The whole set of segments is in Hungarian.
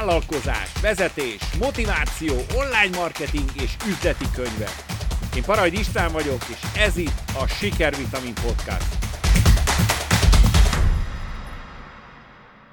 vállalkozás, vezetés, motiváció, online marketing és üzleti könyvek. Én Parajd István vagyok, és ez itt a Sikervitamin Podcast.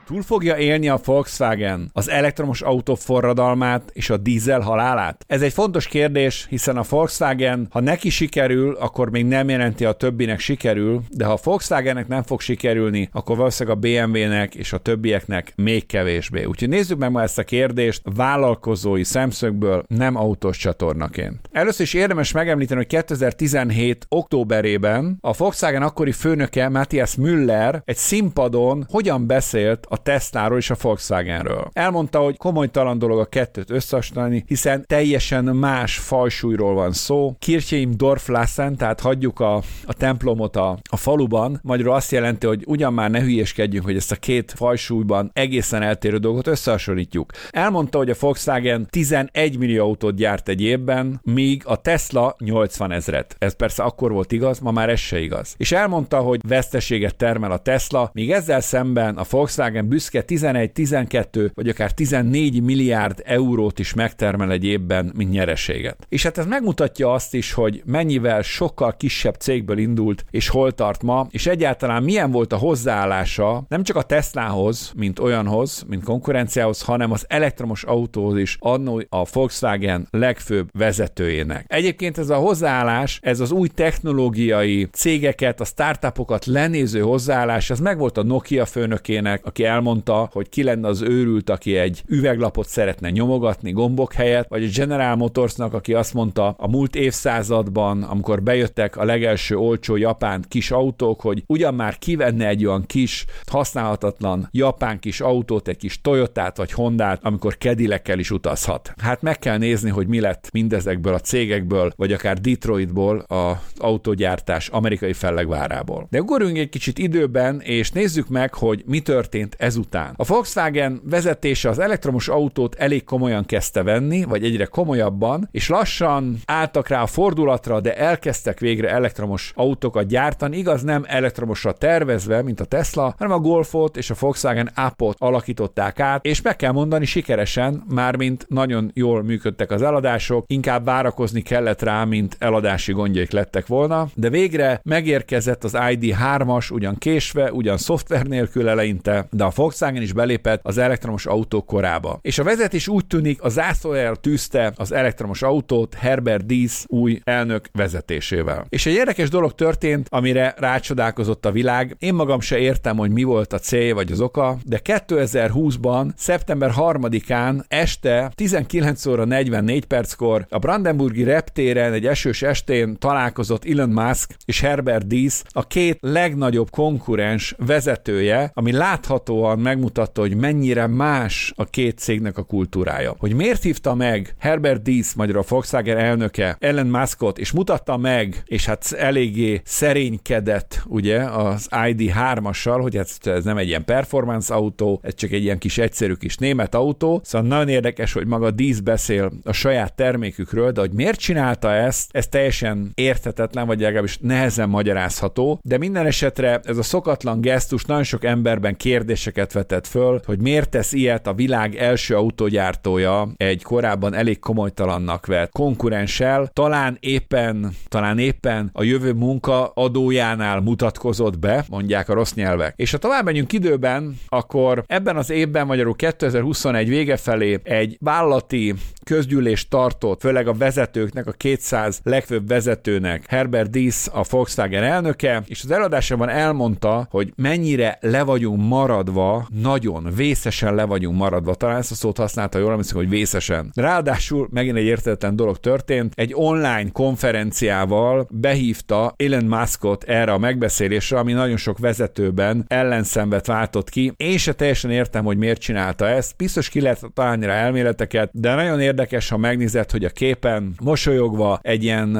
Túl fogja élni a Volkswagen az elektromos autó forradalmát és a dízel halálát? Ez egy fontos kérdés, hiszen a Volkswagen, ha neki sikerül, akkor még nem jelenti a többinek sikerül, de ha a Volkswagennek nem fog sikerülni, akkor valószínűleg a BMW-nek és a többieknek még kevésbé. Úgyhogy nézzük meg ma ezt a kérdést vállalkozói szemszögből, nem autós csatornaként. Először is érdemes megemlíteni, hogy 2017. októberében a Volkswagen akkori főnöke Matthias Müller egy színpadon hogyan beszélt a a Tesláról és a Volkswagenről. Elmondta, hogy komolytalan dolog a kettőt összehasonlítani, hiszen teljesen más fajsúlyról van szó. Kircheim Dorflassen, tehát hagyjuk a, a templomot a, a faluban, magyarul azt jelenti, hogy ugyan már ne hülyeskedjünk, hogy ezt a két fajsúlyban egészen eltérő dolgot összehasonlítjuk. Elmondta, hogy a Volkswagen 11 millió autót gyárt egy évben, míg a Tesla 80 ezret. Ez persze akkor volt igaz, ma már ez se igaz. És elmondta, hogy veszteséget termel a Tesla, míg ezzel szemben a Volkswagen büszke 11-12 vagy akár 14 milliárd eurót is megtermel egy évben, mint nyereséget. És hát ez megmutatja azt is, hogy mennyivel sokkal kisebb cégből indult, és hol tart ma, és egyáltalán milyen volt a hozzáállása nem csak a Teslahoz, mint olyanhoz, mint konkurenciához, hanem az elektromos autóhoz is annó a Volkswagen legfőbb vezetőjének. Egyébként ez a hozzáállás, ez az új technológiai cégeket, a startupokat lenéző hozzáállás, ez megvolt a Nokia főnökének, aki el elmondta, hogy ki lenne az őrült, aki egy üveglapot szeretne nyomogatni gombok helyett, vagy a General Motorsnak, aki azt mondta a múlt évszázadban, amikor bejöttek a legelső olcsó japán kis autók, hogy ugyan már kivenne egy olyan kis, használhatatlan japán kis autót, egy kis Toyotát vagy Hondát, amikor Kedilekkel is utazhat. Hát meg kell nézni, hogy mi lett mindezekből a cégekből, vagy akár Detroitból az autógyártás amerikai fellegvárából. De ugorjunk egy kicsit időben, és nézzük meg, hogy mi történt ezután. A Volkswagen vezetése az elektromos autót elég komolyan kezdte venni, vagy egyre komolyabban, és lassan álltak rá a fordulatra, de elkezdtek végre elektromos autókat gyártani, igaz nem elektromosra tervezve, mint a Tesla, hanem a Golfot és a Volkswagen Up-ot alakították át, és meg kell mondani sikeresen, mármint nagyon jól működtek az eladások, inkább várakozni kellett rá, mint eladási gondjaik lettek volna, de végre megérkezett az ID3-as, ugyan késve, ugyan szoftver nélkül eleinte, de a Volkswagen is belépett az elektromos autók korába. És a vezetés úgy tűnik, a zászlójára tűzte az elektromos autót Herbert Diess új elnök vezetésével. És egy érdekes dolog történt, amire rácsodálkozott a világ. Én magam se értem, hogy mi volt a célja vagy az oka, de 2020-ban, szeptember 3-án este 19 óra 44 perckor a Brandenburgi reptéren egy esős estén találkozott Elon Musk és Herbert Diess, a két legnagyobb konkurens vezetője, ami látható láthatóan megmutatta, hogy mennyire más a két cégnek a kultúrája. Hogy miért hívta meg Herbert Diess, magyar a Volkswagen elnöke, Ellen Muskot, és mutatta meg, és hát eléggé szerénykedett, ugye, az ID3-assal, hogy ez, ez nem egy ilyen performance autó, ez csak egy ilyen kis egyszerű kis német autó, szóval nagyon érdekes, hogy maga Diess beszél a saját termékükről, de hogy miért csinálta ezt, ez teljesen érthetetlen, vagy legalábbis nehezen magyarázható, de minden esetre ez a szokatlan gesztus nagyon sok emberben kérdés kérdéseket vetett föl, hogy miért tesz ilyet a világ első autógyártója egy korábban elég komolytalannak vett konkurenssel, talán éppen, talán éppen a jövő munka adójánál mutatkozott be, mondják a rossz nyelvek. És ha tovább megyünk időben, akkor ebben az évben, magyarul 2021 vége felé egy vállalati közgyűlés tartott, főleg a vezetőknek, a 200 legfőbb vezetőnek, Herbert Diess, a Volkswagen elnöke, és az előadásában elmondta, hogy mennyire le vagyunk maradva maradva, nagyon vészesen le vagyunk maradva. Talán ezt a szót használta, jól emlékszem, hogy vészesen. Ráadásul megint egy értetlen dolog történt. Egy online konferenciával behívta Elon Muskot erre a megbeszélésre, ami nagyon sok vezetőben ellenszenvet váltott ki. Én se teljesen értem, hogy miért csinálta ezt. Biztos ki lehet találni rá elméleteket, de nagyon érdekes, ha megnézed, hogy a képen mosolyogva egy ilyen,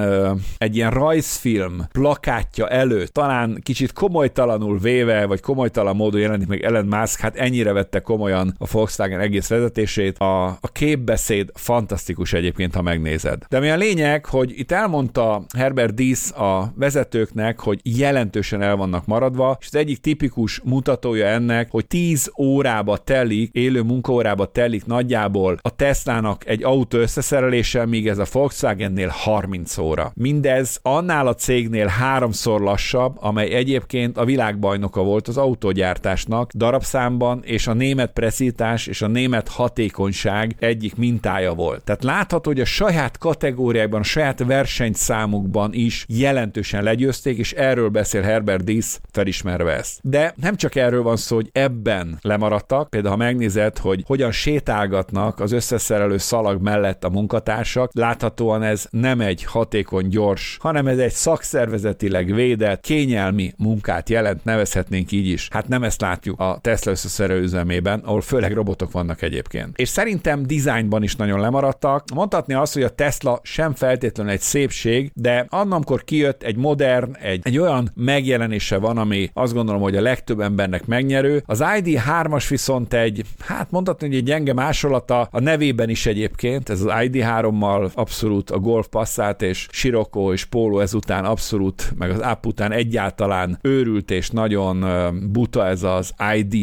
egy ilyen rajzfilm plakátja előtt, talán kicsit komolytalanul véve, vagy komolytalan módon jelenik meg Ellen Musk hát ennyire vette komolyan a Volkswagen egész vezetését. A, a képbeszéd fantasztikus egyébként, ha megnézed. De mi a lényeg, hogy itt elmondta Herbert Diess a vezetőknek, hogy jelentősen el vannak maradva, és az egyik tipikus mutatója ennek, hogy 10 órába telik, élő munkaórába telik nagyjából a Teslának egy autó összeszerelése, míg ez a Volkswagennél 30 óra. Mindez annál a cégnél háromszor lassabb, amely egyébként a világbajnoka volt az autógyártásnak darabszámban, és a német precitás és a német hatékonyság egyik mintája volt. Tehát látható, hogy a saját kategóriákban, a saját versenyszámukban is jelentősen legyőzték, és erről beszél Herbert Diss, felismerve ezt. De nem csak erről van szó, hogy ebben lemaradtak, például ha megnézed, hogy hogyan sétálgatnak az összeszerelő szalag mellett a munkatársak, láthatóan ez nem egy hatékony, gyors, hanem ez egy szakszervezetileg védett, kényelmi munkát jelent, nevezhetnénk így is. Hát nem ezt látjuk a Tesla összeszerelő üzemében, ahol főleg robotok vannak egyébként. És szerintem dizájnban is nagyon lemaradtak. Mondhatni azt, hogy a Tesla sem feltétlenül egy szépség, de annamkor kijött egy modern, egy, egy olyan megjelenése van, ami azt gondolom, hogy a legtöbb embernek megnyerő. Az ID3-as viszont egy, hát mondhatni, hogy egy gyenge másolata, a nevében is egyébként, ez az ID3-mal abszolút a Golf Passat és Sirocco és Polo ezután abszolút, meg az Up után egyáltalán őrült és nagyon buta ez az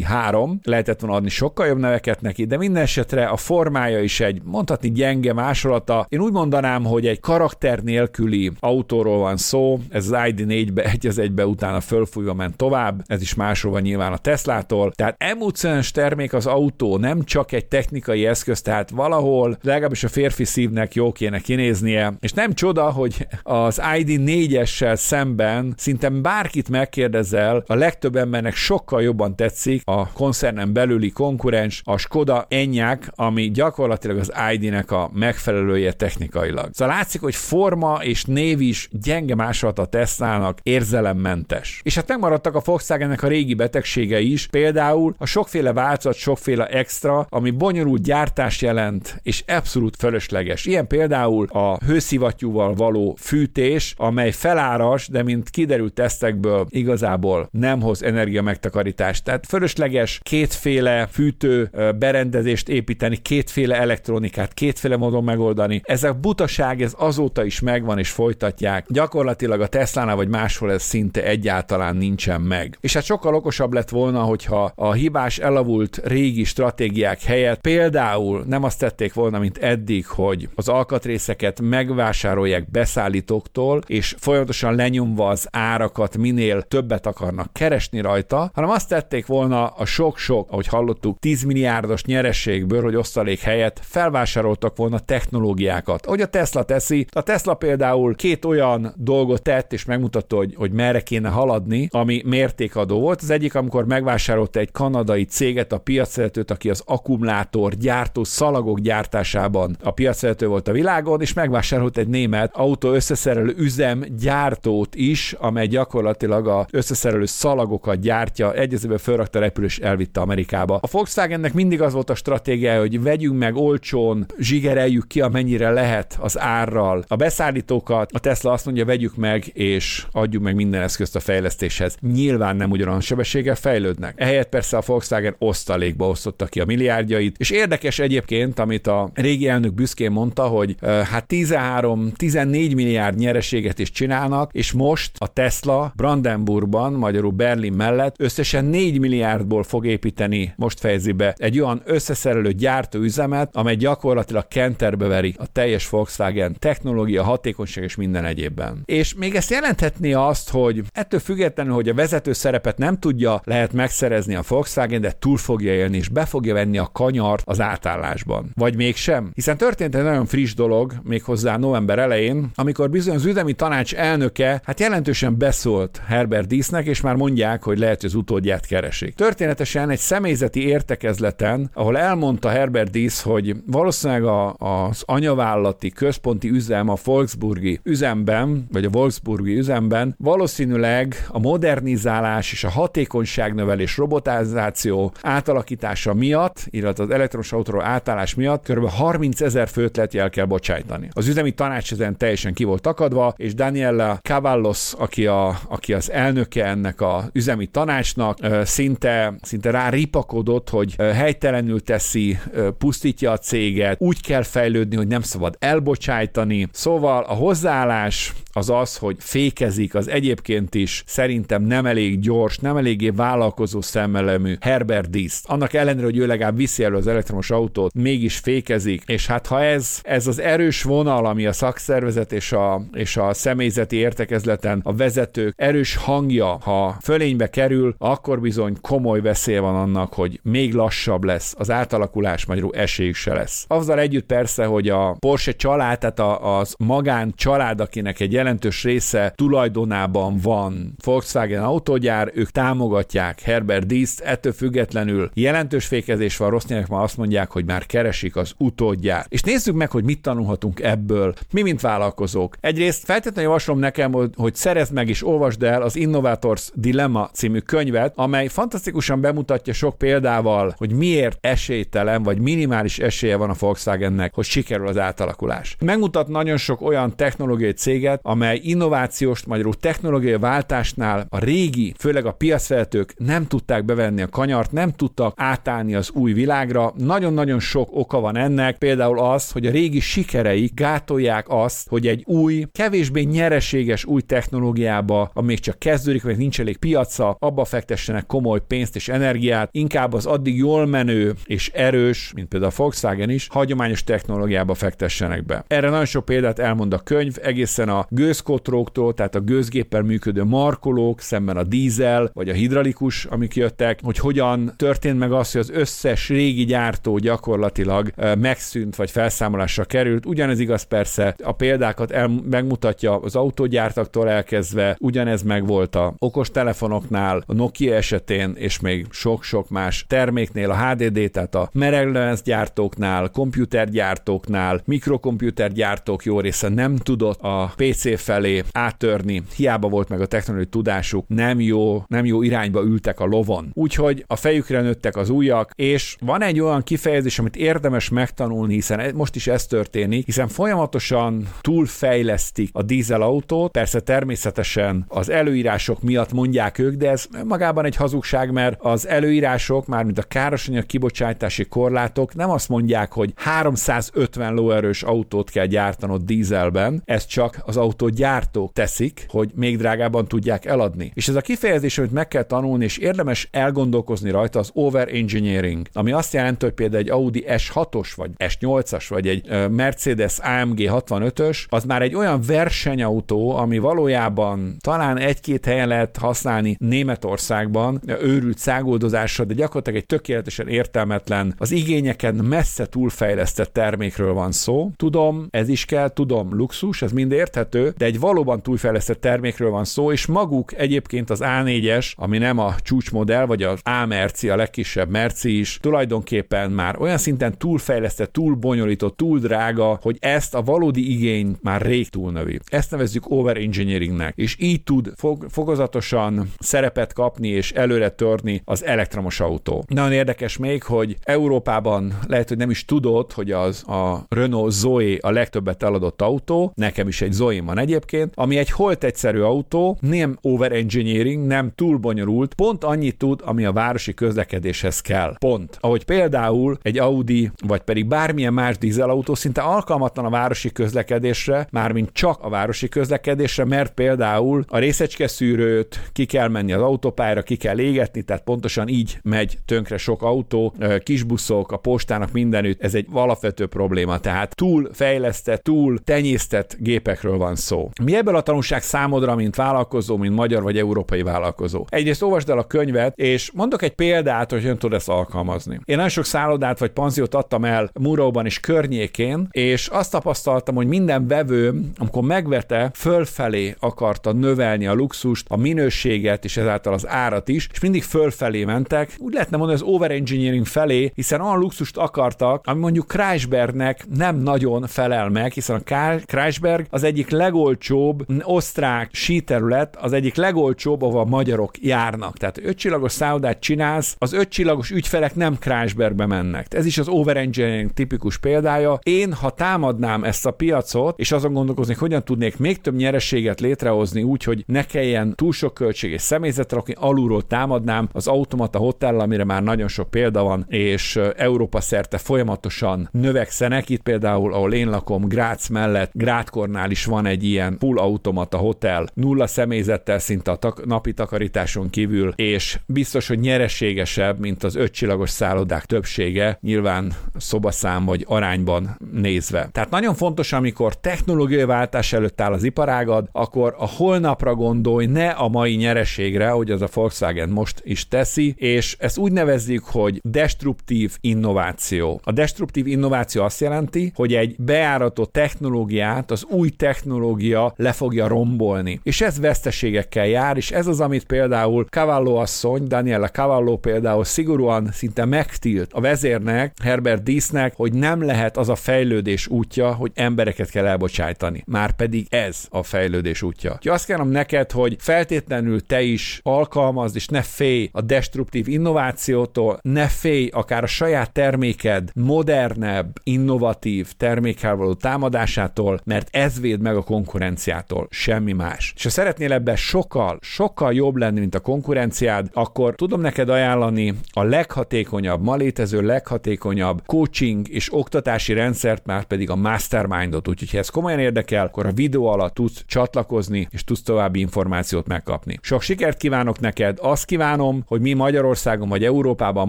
ID3. Lehetett volna adni sokkal jobb neveket neki, de minden esetre a formája is egy mondhatni gyenge másolata. Én úgy mondanám, hogy egy karakter nélküli autóról van szó, ez az ID4-be egy az egybe utána fölfújva ment tovább, ez is másolva nyilván a Teslától. Tehát emocionális termék az autó, nem csak egy technikai eszköz, tehát valahol legalábbis a férfi szívnek jó kéne kinéznie, és nem csoda, hogy az ID4-essel szemben szinte bárkit megkérdezel, a legtöbb embernek sokkal jobban tetszik a koncernen belüli konkurens, a Skoda Enyaq, ami gyakorlatilag az ID-nek a megfelelője technikailag. Szóval látszik, hogy forma és név is gyenge másolat a Tesla-nak érzelemmentes. És hát megmaradtak a Volkswagennek a régi betegségei is, például a sokféle változat, sokféle extra, ami bonyolult gyártás jelent, és abszolút fölösleges. Ilyen például a hőszivattyúval való fűtés, amely feláras, de mint kiderült tesztekből igazából nem hoz energia megtakarítást. Tehát fölösleges kétféle fűtő berendezést építeni, kétféle elektronikát, kétféle módon megoldani. Ez a butaság, ez azóta is megvan és folytatják. Gyakorlatilag a Tesla-nál vagy máshol ez szinte egyáltalán nincsen meg. És hát sokkal okosabb lett volna, hogyha a hibás, elavult régi stratégiák helyett például nem azt tették volna, mint eddig, hogy az alkatrészeket megvásárolják beszállítóktól, és folyamatosan lenyomva az árakat minél többet akarnak keresni rajta, hanem azt tették volna a sok-sok, ahogy hallottuk, 10 milliárdos nyerességből, hogy osztalék helyett felvásároltak volna technológiákat. Ahogy a Tesla teszi, a Tesla például két olyan dolgot tett, és megmutatta, hogy, hogy merre kéne haladni, ami mértékadó volt. Az egyik, amikor megvásárolta egy kanadai céget, a piacvezetőt, aki az akkumulátor gyártó szalagok gyártásában a piacvezető volt a világon, és megvásárolt egy német autó összeszerelő üzem gyártót is, amely gyakorlatilag a összeszerelő szalagokat gyártja, egyezőben felrakta repülő és elvitte Amerikába. A Volkswagennek mindig az volt a stratégia, hogy vegyünk meg olcsón, zsigereljük ki, amennyire lehet az árral. A beszállítókat, a Tesla azt mondja, vegyük meg, és adjuk meg minden eszközt a fejlesztéshez. Nyilván nem ugyanolyan sebességgel fejlődnek. Ehelyett persze a Volkswagen osztalékba osztotta ki a milliárdjait, és érdekes egyébként, amit a régi elnök büszkén mondta, hogy hát 13-14 milliárd nyereséget is csinálnak, és most a Tesla Brandenburgban, magyarul Berlin mellett összesen 4 milliárdból fog építeni, most fejezi be, egy olyan összeszerelő gyártóüzemet, amely gyakorlatilag kenterbe veri a teljes Volkswagen technológia, hatékonyság és minden egyébben. És még ezt jelenthetné azt, hogy ettől függetlenül, hogy a vezető szerepet nem tudja, lehet megszerezni a Volkswagen, de túl fogja élni és be fogja venni a kanyart az átállásban. Vagy mégsem? Hiszen történt egy nagyon friss dolog, méghozzá november elején, amikor bizony az üzemi tanács elnöke hát jelentősen beszólt Herbert Dísznek, és már mondják, hogy lehet, hogy az utódját keresik. Történetesen egy személyzeti értekezleten, ahol elmondta Herbert Dísz, hogy valószínűleg a, az anyavállalati központi üzem a Volksburgi üzemben, vagy a Volksburgi üzemben valószínűleg a modernizálás és a hatékonyságnövelés, robotizáció átalakítása miatt, illetve az elektromos autóról átállás miatt kb. 30 ezer főt jel kell bocsájtani. Az üzemi tanács ezen teljesen ki volt akadva, és Daniela Cavallos, aki, a, aki az elnöke ennek a üzemi tanácsnak, szinte szinte, rá ripakodott, hogy helytelenül teszi, pusztítja a céget, úgy kell fejlődni, hogy nem szabad elbocsájtani. Szóval a hozzáállás az az, hogy fékezik az egyébként is szerintem nem elég gyors, nem eléggé vállalkozó szemmelemű Herbert Diszt. Annak ellenére, hogy ő legalább viszi elő az elektromos autót, mégis fékezik, és hát ha ez, ez az erős vonal, ami a szakszervezet és a, és a személyzeti értekezleten a vezetők erős hangja, ha fölénybe kerül, akkor bizony komoly veszély van annak, hogy még lassabb lesz az átalakulás, magyarul esélyük se lesz. Azzal együtt persze, hogy a Porsche család, tehát az magán család, akinek egy jelentős része tulajdonában van Volkswagen autógyár, ők támogatják Herbert Díszt, ettől függetlenül jelentős fékezés van, rossz nyelvek ma azt mondják, hogy már keresik az utódját. És nézzük meg, hogy mit tanulhatunk ebből, mi mint vállalkozók. Egyrészt feltétlenül javaslom nekem, hogy szerezd meg és olvasd el az Innovators Dilemma című könyvet, amely fantasztikusan bemutatja sok példával, hogy miért esélytelen vagy minimális esélye van a Volkswagennek, hogy sikerül az átalakulás. Megmutat nagyon sok olyan technológiai céget, amely innovációs, magyarul technológiai váltásnál a régi, főleg a piacvezetők nem tudták bevenni a kanyart, nem tudtak átállni az új világra. Nagyon-nagyon sok oka van ennek, például az, hogy a régi sikereik gátolják azt, hogy egy új, kevésbé nyereséges új technológiába, ami még csak kezdődik, vagy nincs elég piaca, abba fektessenek komoly pénzt és energiát, inkább az addig jól menő és erős, mint például a Volkswagen is, hagyományos technológiába fektessenek be. Erre nagyon sok példát elmond a könyv, egészen a gőzkotróktól, tehát a gőzgéppel működő markolók, szemben a dízel vagy a hidraulikus, amik jöttek, hogy hogyan történt meg az, hogy az összes régi gyártó gyakorlatilag megszűnt vagy felszámolásra került. Ugyanez igaz persze, a példákat el, megmutatja az autógyártaktól elkezdve, ugyanez meg volt a okos telefonoknál, a Nokia esetén, és még sok-sok más terméknél, a HDD, tehát a mereglemez gyártóknál, komputergyártóknál, mikrokomputergyártók jó része nem tudott a PC felé áttörni, hiába volt meg a technológiai tudásuk, nem jó, nem jó irányba ültek a lovon. Úgyhogy a fejükre nőttek az újak, és van egy olyan kifejezés, amit érdemes megtanulni, hiszen e- most is ez történik, hiszen folyamatosan túlfejlesztik a dízelautót, persze természetesen az előírások miatt mondják ők, de ez magában egy hazugság, mert az előírások, mármint a károsanyag kibocsátási korlátok nem azt mondják, hogy 350 lóerős autót kell gyártanod dízelben, ez csak az autógyártók teszik, hogy még drágában tudják eladni. És ez a kifejezés, amit meg kell tanulni, és érdemes elgondolkozni rajta, az overengineering, ami azt jelenti, hogy például egy Audi S6-os, vagy S8-as, vagy egy Mercedes AMG 65-ös, az már egy olyan versenyautó, ami valójában talán egy-két helyen lehet használni Németországban, őrült szágoldozásra, de gyakorlatilag egy tökéletesen értelmetlen, az igényeken messze túlfejlesztett termékről van szó. Tudom, ez is kell, tudom, luxus, ez mind érthető, de egy valóban túlfejlesztett termékről van szó, és maguk egyébként az A4-es, ami nem a csúcsmodell, vagy az A Merci, a legkisebb Merci is, tulajdonképpen már olyan szinten túlfejlesztett, túl bonyolított, túl drága, hogy ezt a valódi igény már rég túlnövi. Ezt nevezzük overengineeringnek, és így tud fog, fokozatosan szerepet kapni és előre törni az elektromos autó. Nagyon érdekes még, hogy Európában lehet, hogy nem is tudod, hogy az a Renault Zoe a legtöbbet eladott autó, nekem is egy Zoe van egyébként, ami egy holt egyszerű autó, nem overengineering, nem túl bonyolult, pont annyit tud, ami a városi közlekedéshez kell. Pont. Ahogy például egy Audi, vagy pedig bármilyen más dízelautó szinte alkalmatlan a városi közlekedésre, mármint csak a városi közlekedésre, mert például a részecske szűrőt ki kell menni az autópályára, ki kell égetni, tehát pontosan így megy tönkre sok autó, kisbuszok, a postának mindenütt, ez egy alapvető probléma, tehát túl fejlesztett, túl tenyésztett gépekről van szó. Mi ebből a tanulság számodra, mint vállalkozó, mint magyar vagy európai vállalkozó? Egyrészt olvasd el a könyvet, és mondok egy példát, hogy hogyan tudod ezt alkalmazni. Én nagyon sok szállodát vagy panziót adtam el Muróban és környékén, és azt tapasztaltam, hogy minden vevő, amikor megvette, fölfelé akarta növelni a luxust, a minőséget és ezáltal az árat is, és mindig fölfelé mentek. Úgy lehetne mondani az overengineering felé, hiszen olyan luxust akartak, ami mondjuk Kreisbergnek nem nagyon felel meg, hiszen a Kreisberg az egyik legolcsóbb osztrák síterület, az egyik legolcsóbb, ahol a magyarok járnak. Tehát ötcsillagos szállodát csinálsz, az ötcsillagos ügyfelek nem Kreisbergbe mennek. Ez is az overengineering tipikus példája. Én, ha támadnám ezt a piacot, és azon gondolkoznék, hogyan tudnék még több nyereséget létrehozni úgy, hogy ne kelljen túl sok költség és személyzetre rakni, alulról támadnám, mondanám, az Automata Hotel, amire már nagyon sok példa van, és Európa szerte folyamatosan növekszenek. Itt például, ahol én lakom, Grác mellett, Grátkornál is van egy ilyen full automata hotel, nulla személyzettel szinte a tak- napi takarításon kívül, és biztos, hogy nyereségesebb, mint az ötcsillagos szállodák többsége, nyilván szobaszám vagy arányban nézve. Tehát nagyon fontos, amikor technológiai váltás előtt áll az iparágad, akkor a holnapra gondolj, ne a mai nyereségre, hogy az a Volkswagen most is teszi, és ezt úgy nevezzük, hogy destruktív innováció. A destruktív innováció azt jelenti, hogy egy beáratott technológiát az új technológia le fogja rombolni. És ez veszteségekkel jár, és ez az, amit például Cavallo asszony, Daniela Cavallo például szigorúan szinte megtilt a vezérnek, Herbert Dísznek, hogy nem lehet az a fejlődés útja, hogy embereket kell elbocsájtani. Már pedig ez a fejlődés útja. Úgyhogy azt kérem neked, hogy feltétlenül te is alkalmazd, és ne félj a destruktív innovációtól, ne félj akár a saját terméked modernebb, innovatív termékkel való támadásától, mert ez véd meg a konkurenciától, semmi más. És ha szeretnél ebben sokkal, sokkal jobb lenni, mint a konkurenciád, akkor tudom neked ajánlani a leghatékonyabb, ma létező leghatékonyabb coaching és oktatási rendszert, már pedig a Mastermindot. Úgyhogy ha ez komolyan érdekel, akkor a videó alatt tudsz csatlakozni, és tudsz további információt megkapni. Sok sikert kívánok neked, azt kívánom, hogy mi Magyarországon vagy Európában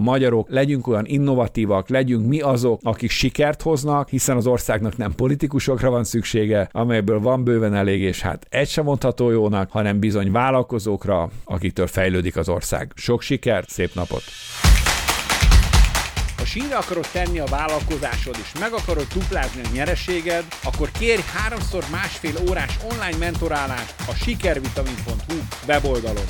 magyarok legyünk olyan innovatívak, legyünk mi azok, akik sikert hoznak, hiszen az országnak nem politikusokra van szüksége, amelyből van bőven elég, és hát egy sem mondható jónak, hanem bizony vállalkozókra, akiktől fejlődik az ország. Sok sikert, szép napot! Ha sínre akarod tenni a vállalkozásod, és meg akarod duplázni a nyereséged, akkor kérj háromszor másfél órás online mentorálást a sikervitamin.hu weboldalon.